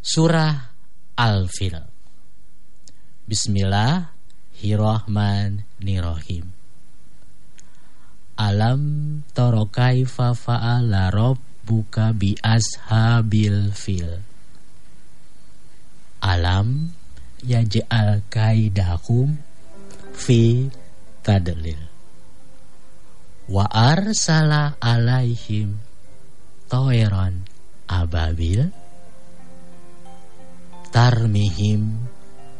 Surah Al-Fil. Bismillahirrahmanirrahim. Alam taro kaifa fa'ala rabbuka bi ashabil fil? Alam yaj'al kaidahum fi tadlil. Wa arsala alaihim toeron ababil tarmihim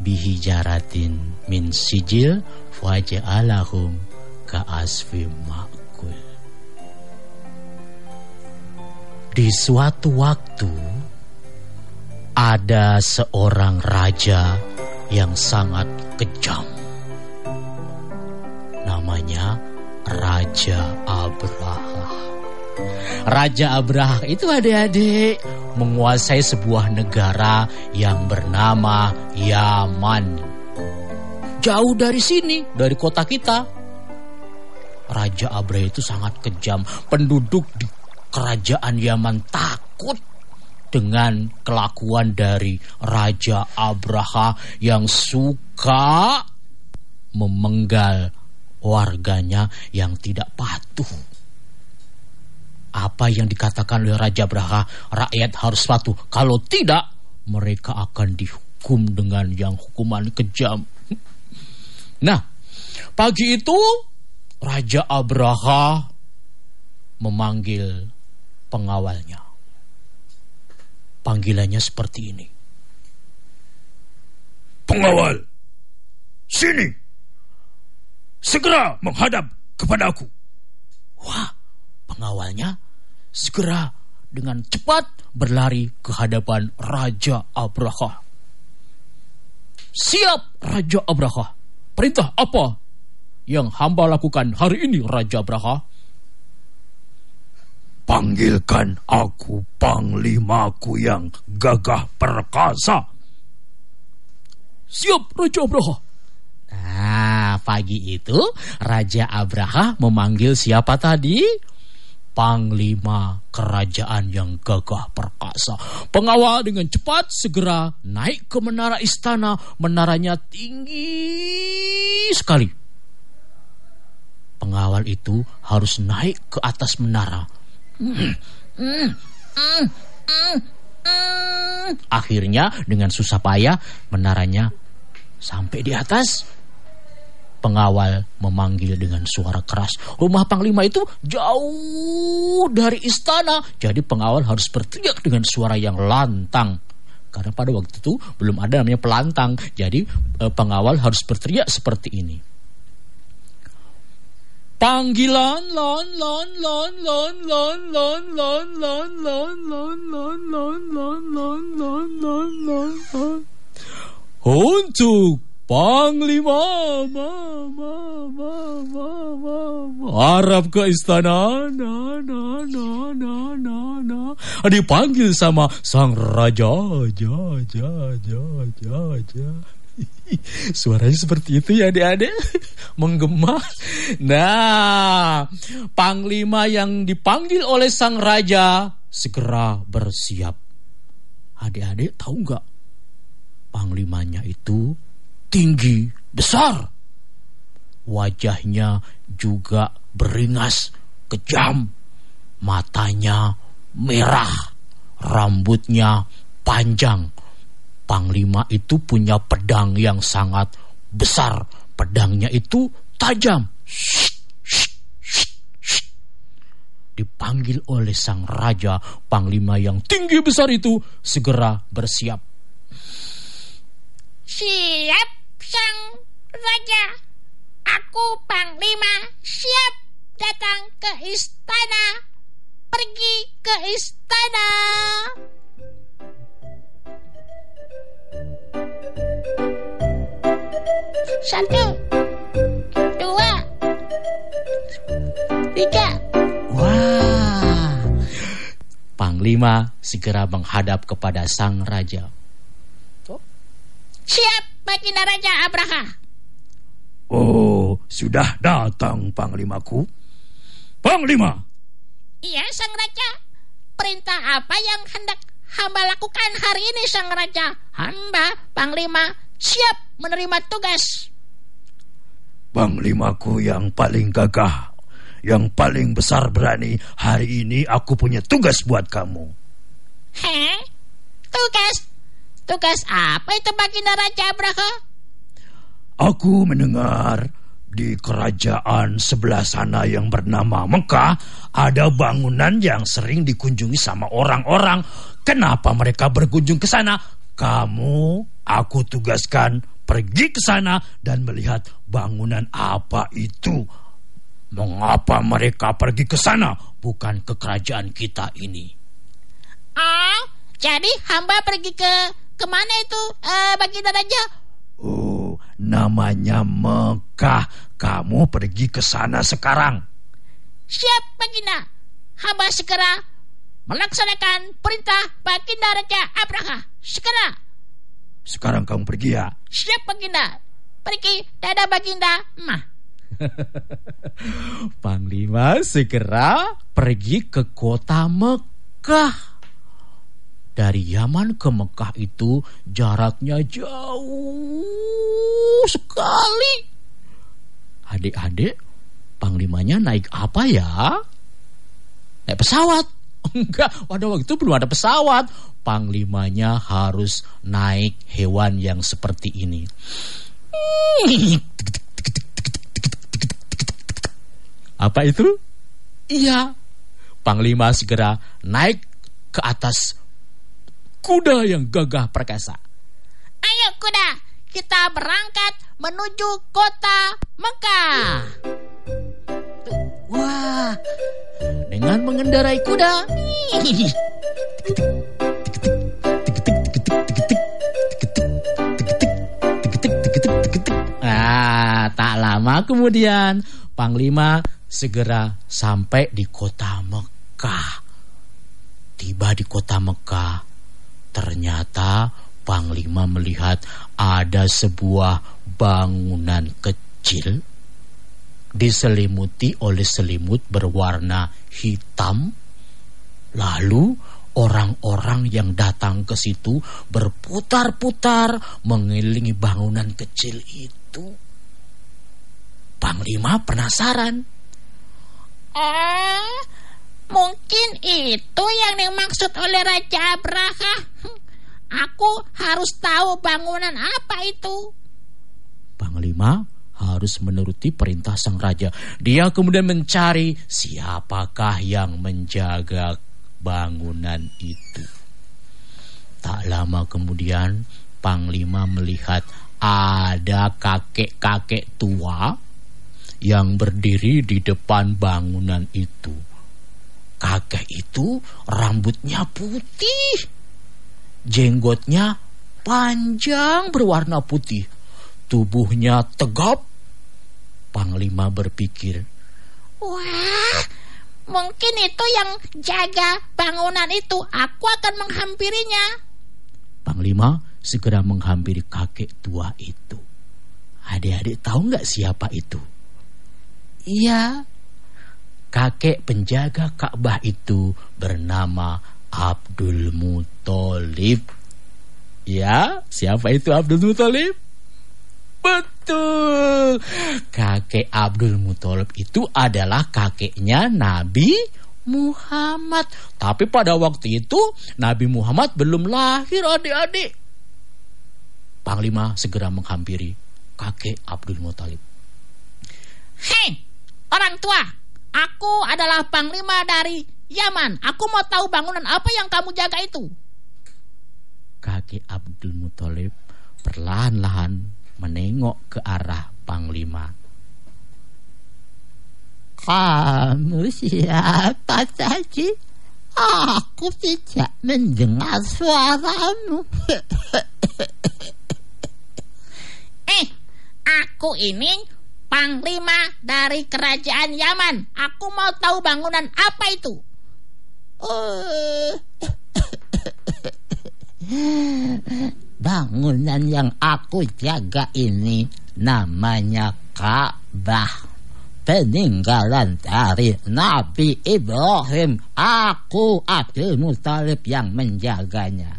bihijaratin min sijil waja'alahum ka'asfi makul. Di suatu waktu ada seorang raja yang sangat kejam. Namanya Raja Abraha. Raja Abraha itu adik-adik menguasai sebuah negara yang bernama Yaman. Jauh dari sini, dari kota kita. Raja Abraha itu sangat kejam. Penduduk di kerajaan Yaman takut dengan kelakuan dari Raja Abraha yang suka memenggal warganya yang tidak patuh apa yang dikatakan oleh Raja Braha, rakyat harus patuh. Kalau tidak, mereka akan dihukum dengan yang hukuman kejam. Nah, pagi itu Raja Abraha memanggil pengawalnya. Panggilannya seperti ini. Pengawal, sini. Segera menghadap kepada aku. Wah, pengawalnya segera dengan cepat berlari ke hadapan Raja Abraha. Siap Raja Abraha. Perintah apa yang hamba lakukan hari ini Raja Abraha? Panggilkan aku panglimaku yang gagah perkasa. Siap Raja Abraha. Nah, pagi itu Raja Abraha memanggil siapa tadi? Panglima kerajaan yang gagah perkasa. Pengawal dengan cepat segera naik ke menara istana. Menaranya tinggi sekali. Pengawal itu harus naik ke atas menara. Akhirnya dengan susah payah menaranya sampai di atas Pengawal memanggil dengan suara keras. Rumah Panglima itu jauh dari istana. Jadi pengawal harus berteriak dengan suara yang lantang. Karena pada waktu itu belum ada namanya pelantang. Jadi pengawal harus berteriak seperti ini. Panggilan lon lon lon lon lon lon lon lon lon lon lon lon lon lon lon lon lon lon untuk Panglima, ma, ma, ma, ma, ma, ma. Harap ke istana, na, na, na, na, na, na. Dipanggil sama sang raja, ja, ja, ja, ja, ja. Suaranya seperti itu ya adik-adik Menggema Nah Panglima yang dipanggil oleh sang raja Segera bersiap Adik-adik tahu nggak Panglimanya itu tinggi, besar. Wajahnya juga beringas, kejam. Matanya merah, rambutnya panjang. Panglima itu punya pedang yang sangat besar. Pedangnya itu tajam. Dipanggil oleh sang raja, panglima yang tinggi besar itu segera bersiap. Siap sang raja. Aku panglima siap datang ke istana. Pergi ke istana. Satu, dua, tiga. Wah, Panglima segera menghadap kepada sang raja. Raja Abraha. Oh, sudah datang Panglimaku. Panglima. Iya, Sang Raja. Perintah apa yang hendak hamba lakukan hari ini, Sang Raja? Hamba, Panglima, siap menerima tugas. Panglimaku yang paling gagah, yang paling besar berani, hari ini aku punya tugas buat kamu. Heh? Tugas? Tugas apa itu Baginda Raja Abraha? Aku mendengar di kerajaan sebelah sana yang bernama Mekah ada bangunan yang sering dikunjungi sama orang-orang. Kenapa mereka berkunjung ke sana? Kamu, aku tugaskan pergi ke sana dan melihat bangunan apa itu. Mengapa mereka pergi ke sana, bukan ke kerajaan kita ini? Oh, jadi hamba pergi ke ke mana itu, uh, Baginda Raja? Namanya Mekah. Kamu pergi ke sana sekarang. Siap, Baginda. Hamba segera melaksanakan perintah Baginda Raja Abraha. Segera. Sekarang kamu pergi ya. Siap, Baginda. Pergi, dadah Baginda. Mah. Panglima segera pergi ke kota Mekah. Dari Yaman ke Mekah itu jaraknya jauh sekali. Adik-adik, panglimanya naik apa ya? Naik pesawat. Enggak, pada waktu itu belum ada pesawat. Panglimanya harus naik hewan yang seperti ini. Apa itu? Iya. Panglima segera naik ke atas kuda yang gagah perkasa. Ayo kuda, kita berangkat menuju kota Mekah. Wah, dengan mengendarai kuda. Ah, tak lama kemudian Panglima segera sampai di kota Mekah. Tiba di kota Mekah, ternyata Panglima melihat ada sebuah bangunan kecil diselimuti oleh selimut berwarna hitam. Lalu orang-orang yang datang ke situ berputar-putar mengelilingi bangunan kecil itu. Panglima penasaran. Oh, mungkin itu yang dimaksud oleh Raja Abraha. Aku harus tahu bangunan apa itu. Panglima harus menuruti perintah sang raja. Dia kemudian mencari siapakah yang menjaga bangunan itu. Tak lama kemudian Panglima melihat ada kakek-kakek tua yang berdiri di depan bangunan itu. Kakek itu rambutnya putih, jenggotnya panjang berwarna putih, tubuhnya tegap. Panglima berpikir, Wah, mungkin itu yang jaga bangunan itu. Aku akan menghampirinya. Panglima segera menghampiri kakek tua itu. Adik-adik tahu nggak siapa itu? Iya, kakek penjaga Ka'bah itu bernama Abdul Muthalib. Ya, siapa itu Abdul Muthalib? Betul. Kakek Abdul Muthalib itu adalah kakeknya Nabi Muhammad. Tapi pada waktu itu Nabi Muhammad belum lahir adik-adik. Panglima segera menghampiri kakek Abdul Muthalib. Hei, orang tua, aku adalah panglima dari Yaman. Aku mau tahu bangunan apa yang kamu jaga itu. Kakek Abdul Muthalib perlahan-lahan menengok ke arah Panglima. Kamu siapa tadi? Aku tidak mendengar suaramu. Eh, aku ini panglima dari kerajaan Yaman. Aku mau tahu bangunan apa itu. Bangunan yang aku jaga ini namanya Ka'bah. peninggalan dari Nabi Ibrahim. Aku Abdul Muthalib yang menjaganya.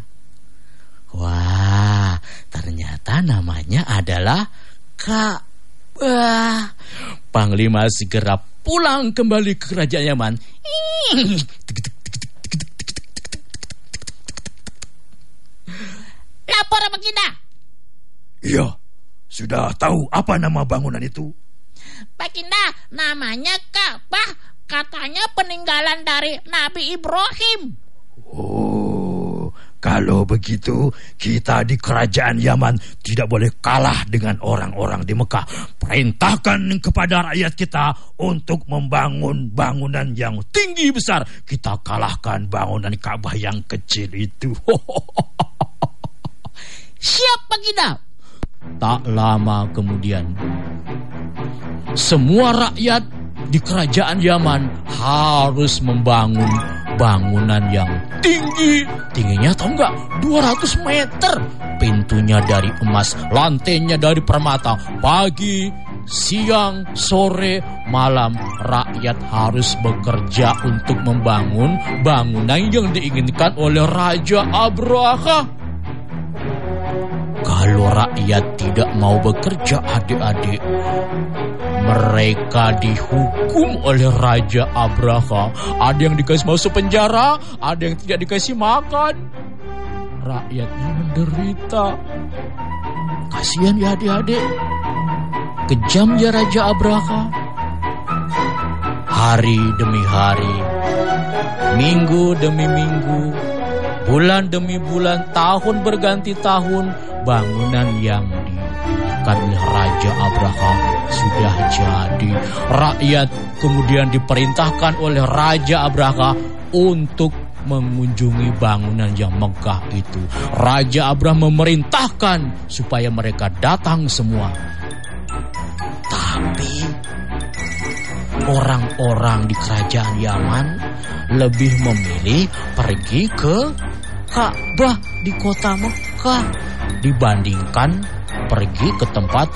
Wah, ternyata namanya adalah Ka'bah. Panglima segera pulang kembali ke kerajaan Yaman. Lapor Baginda. Iya, sudah tahu apa nama bangunan itu? Baginda, namanya Ka'bah. Katanya peninggalan dari Nabi Ibrahim. Oh, kalau begitu kita di kerajaan Yaman tidak boleh kalah dengan orang-orang di Mekah. Perintahkan kepada rakyat kita untuk membangun bangunan yang tinggi besar. Kita kalahkan bangunan Ka'bah yang kecil itu. Siap Baginda. Tak lama kemudian, semua rakyat di kerajaan Yaman harus membangun bangunan yang tinggi. Tingginya tahu nggak? 200 meter. Pintunya dari emas, lantainya dari permata. Pagi, siang, sore, malam rakyat harus bekerja untuk membangun bangunan yang diinginkan oleh Raja Abraha. Kalau rakyat tidak mau bekerja adik-adik, mereka dihukum oleh Raja Abraha. Ada yang dikasih masuk penjara, ada yang tidak dikasih makan. Rakyatnya menderita. Kasihan ya adik-adik. Kejam ya Raja Abraha. Hari demi hari, minggu demi minggu, bulan demi bulan, tahun berganti tahun, bangunan yang didirikan oleh Raja Abraham sudah jadi. Rakyat kemudian diperintahkan oleh Raja Abraham untuk mengunjungi bangunan yang megah itu. Raja Abraham memerintahkan supaya mereka datang semua. Tapi orang-orang di kerajaan Yaman lebih memilih pergi ke Ka'bah di kota Mekah dibandingkan pergi ke tempat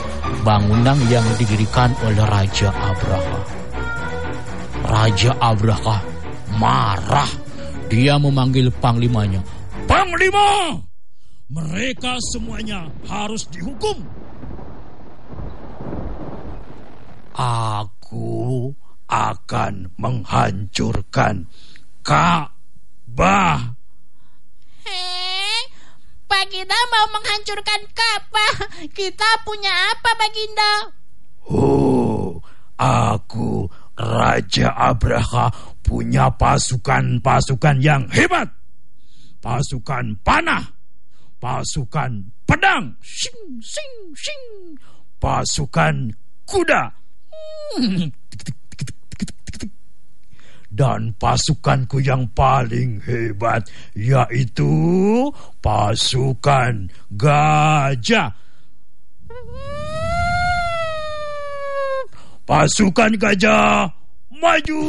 bangunan yang didirikan oleh Raja Abraha. Raja Abraha marah. Dia memanggil panglimanya. Panglima, mereka semuanya harus dihukum. Aku akan menghancurkan Ka'bah. Baginda mau menghancurkan Ka'bah. Kita punya apa, Baginda? Oh, aku Raja Abraha punya pasukan-pasukan yang hebat. Pasukan panah, pasukan pedang, sing sing sing, pasukan kuda. Hmm. Dan pasukanku yang paling hebat yaitu pasukan gajah. Pasukan gajah maju.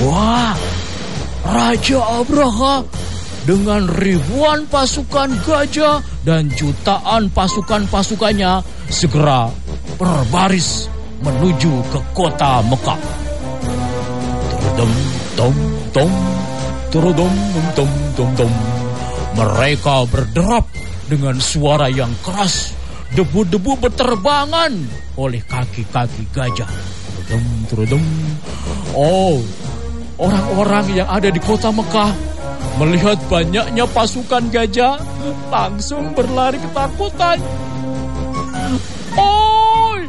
Wah, Raja Abraha dengan ribuan pasukan gajah dan jutaan pasukan-pasukannya segera berbaris menuju ke kota Mekah. Terdem, tom, tom, terdem, tom, tom, tom. Mereka berderap dengan suara yang keras. Debu-debu berterbangan oleh kaki-kaki gajah. Terdem, terdem. Oh, orang-orang yang ada di kota Mekah melihat banyaknya pasukan gajah langsung berlari ketakutan. Oi,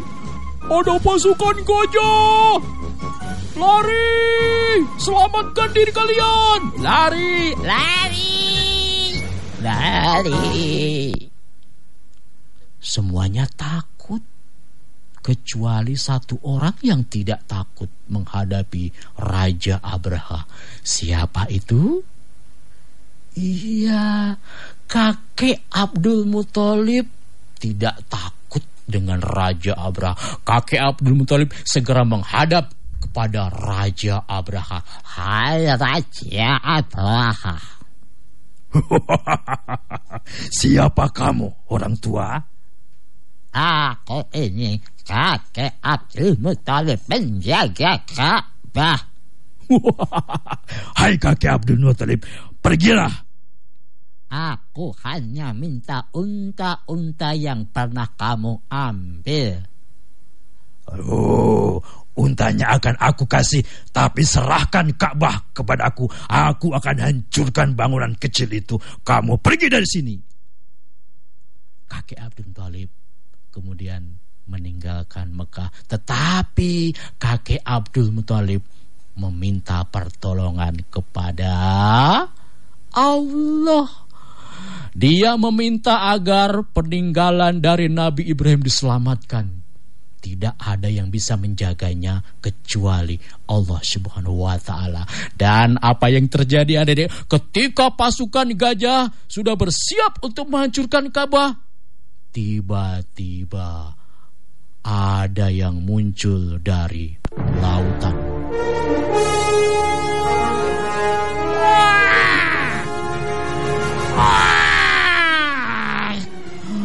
ada pasukan gajah! Lari! Selamatkan diri kalian! Lari! Lari! Lari. Semuanya takut. Kecuali satu orang yang tidak takut menghadapi Raja Abraha. Siapa itu? Iya, kakek Abdul Muthalib tidak takut dengan Raja Abraha. Kakek Abdul Muthalib segera menghadap kepada Raja Abraha. Hai Raja Abraha. Siapa kamu, orang tua? Aku ini kakek Abdul Muthalib penjaga Ka'bah. Hai kakek Abdul Muthalib, pergilah. Aku hanya minta unta-unta yang pernah kamu ambil. Oh, untanya akan aku kasih, tapi serahkan Ka'bah kepada aku. Aku akan hancurkan bangunan kecil itu. Kamu pergi dari sini. Kakek Abdul Muthalib kemudian meninggalkan Mekah. Tetapi kakek Abdul Muthalib meminta pertolongan kepada Allah. Dia meminta agar peninggalan dari Nabi Ibrahim diselamatkan. Tidak ada yang bisa menjaganya kecuali Allah Subhanahu wa taala. Dan apa yang terjadi adik ketika pasukan gajah sudah bersiap untuk menghancurkan Ka'bah, tiba-tiba ada yang muncul dari lautan.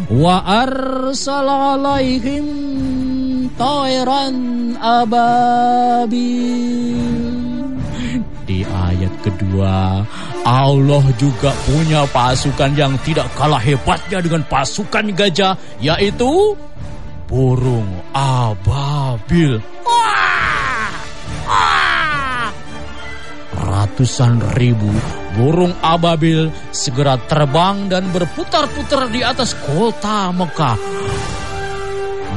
Wa alaihim tairan ababil. Di ayat kedua, Allah juga punya pasukan yang tidak kalah hebatnya dengan pasukan gajah, yaitu burung ababil. Ratusan ribu burung ababil segera terbang dan berputar-putar di atas kota Mekah.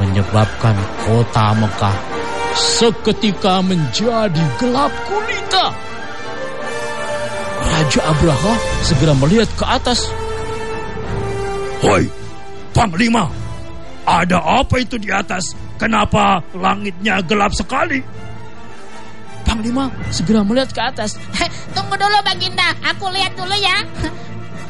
Menyebabkan kota Mekah seketika menjadi gelap gulita. Raja Abraha segera melihat ke atas. Hoi, Panglima, ada apa itu di atas? Kenapa langitnya gelap sekali? Panglima segera melihat ke atas. Tunggu dulu Baginda, aku lihat dulu ya.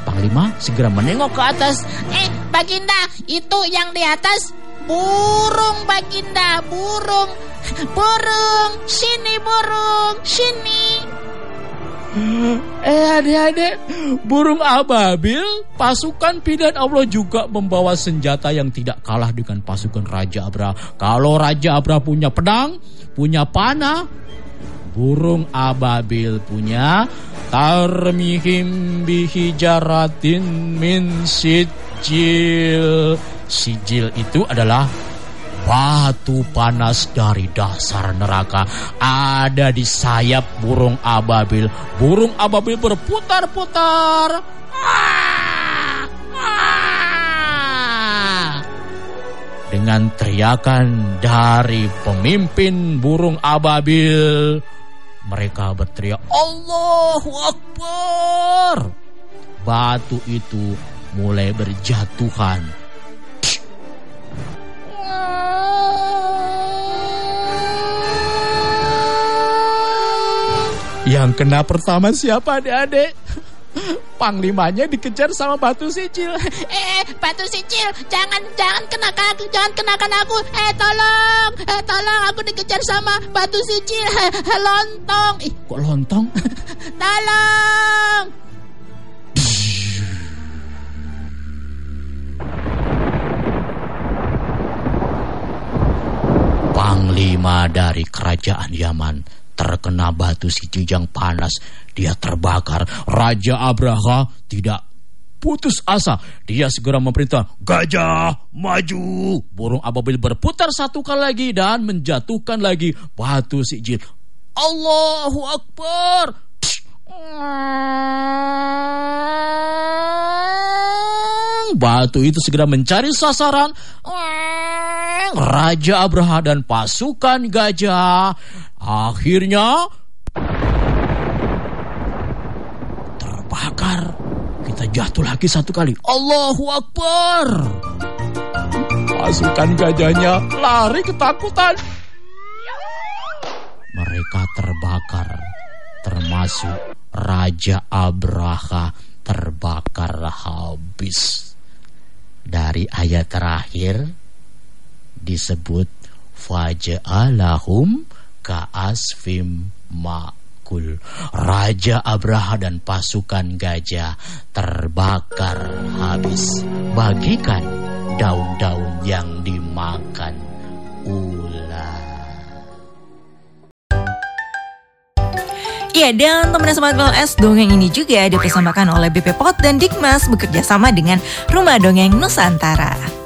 Panglima segera menengok ke atas. Eh, Baginda, itu yang di atas burung Baginda, burung. Burung, sini burung, sini. Eh adik-adik, burung ababil, pasukan pilihan Allah juga membawa senjata yang tidak kalah dengan pasukan Raja Abra. Kalau Raja Abra punya pedang, punya panah, burung ababil punya tarmihim bihijaratin min sijil. Sijil itu adalah batu panas dari dasar neraka ada di sayap burung ababil. Burung ababil berputar-putar. Ah! Ah! Dengan teriakan dari pemimpin burung ababil, mereka berteriak, Allahu Akbar! Batu itu mulai berjatuhan Yang kena pertama siapa adik-adik? Panglimanya dikejar sama batu sicil. Eh, batu sicil, jangan jangan kenakan aku, jangan kenakan aku. Eh, tolong, eh, tolong aku dikejar sama batu sicil. Lontong. Ih, kok lontong? tolong. Panglima dari kerajaan Yaman terkena batu sicil yang panas. Dia terbakar. Raja Abraha tidak putus asa. Dia segera memerintah, gajah maju. Burung ababil berputar satu kali lagi dan menjatuhkan lagi batu sijil. Allahu Akbar. Batu itu segera mencari sasaran. Raja Abraha dan pasukan gajah akhirnya terbakar. Kita jatuh lagi satu kali. Allahu Akbar. Pasukan gajahnya lari ketakutan. Mereka terbakar. Termasuk Raja Abraha terbakar habis. Dari ayat terakhir disebut faja'alahum ka'asfim memikul. Raja Abraha dan pasukan gajah terbakar habis. Bagikan daun-daun yang dimakan ular. Ya, dan teman sobat PLS, dongeng ini juga dipersembahkan oleh BP Pot dan Dikmas bekerja sama dengan Rumah Dongeng Nusantara.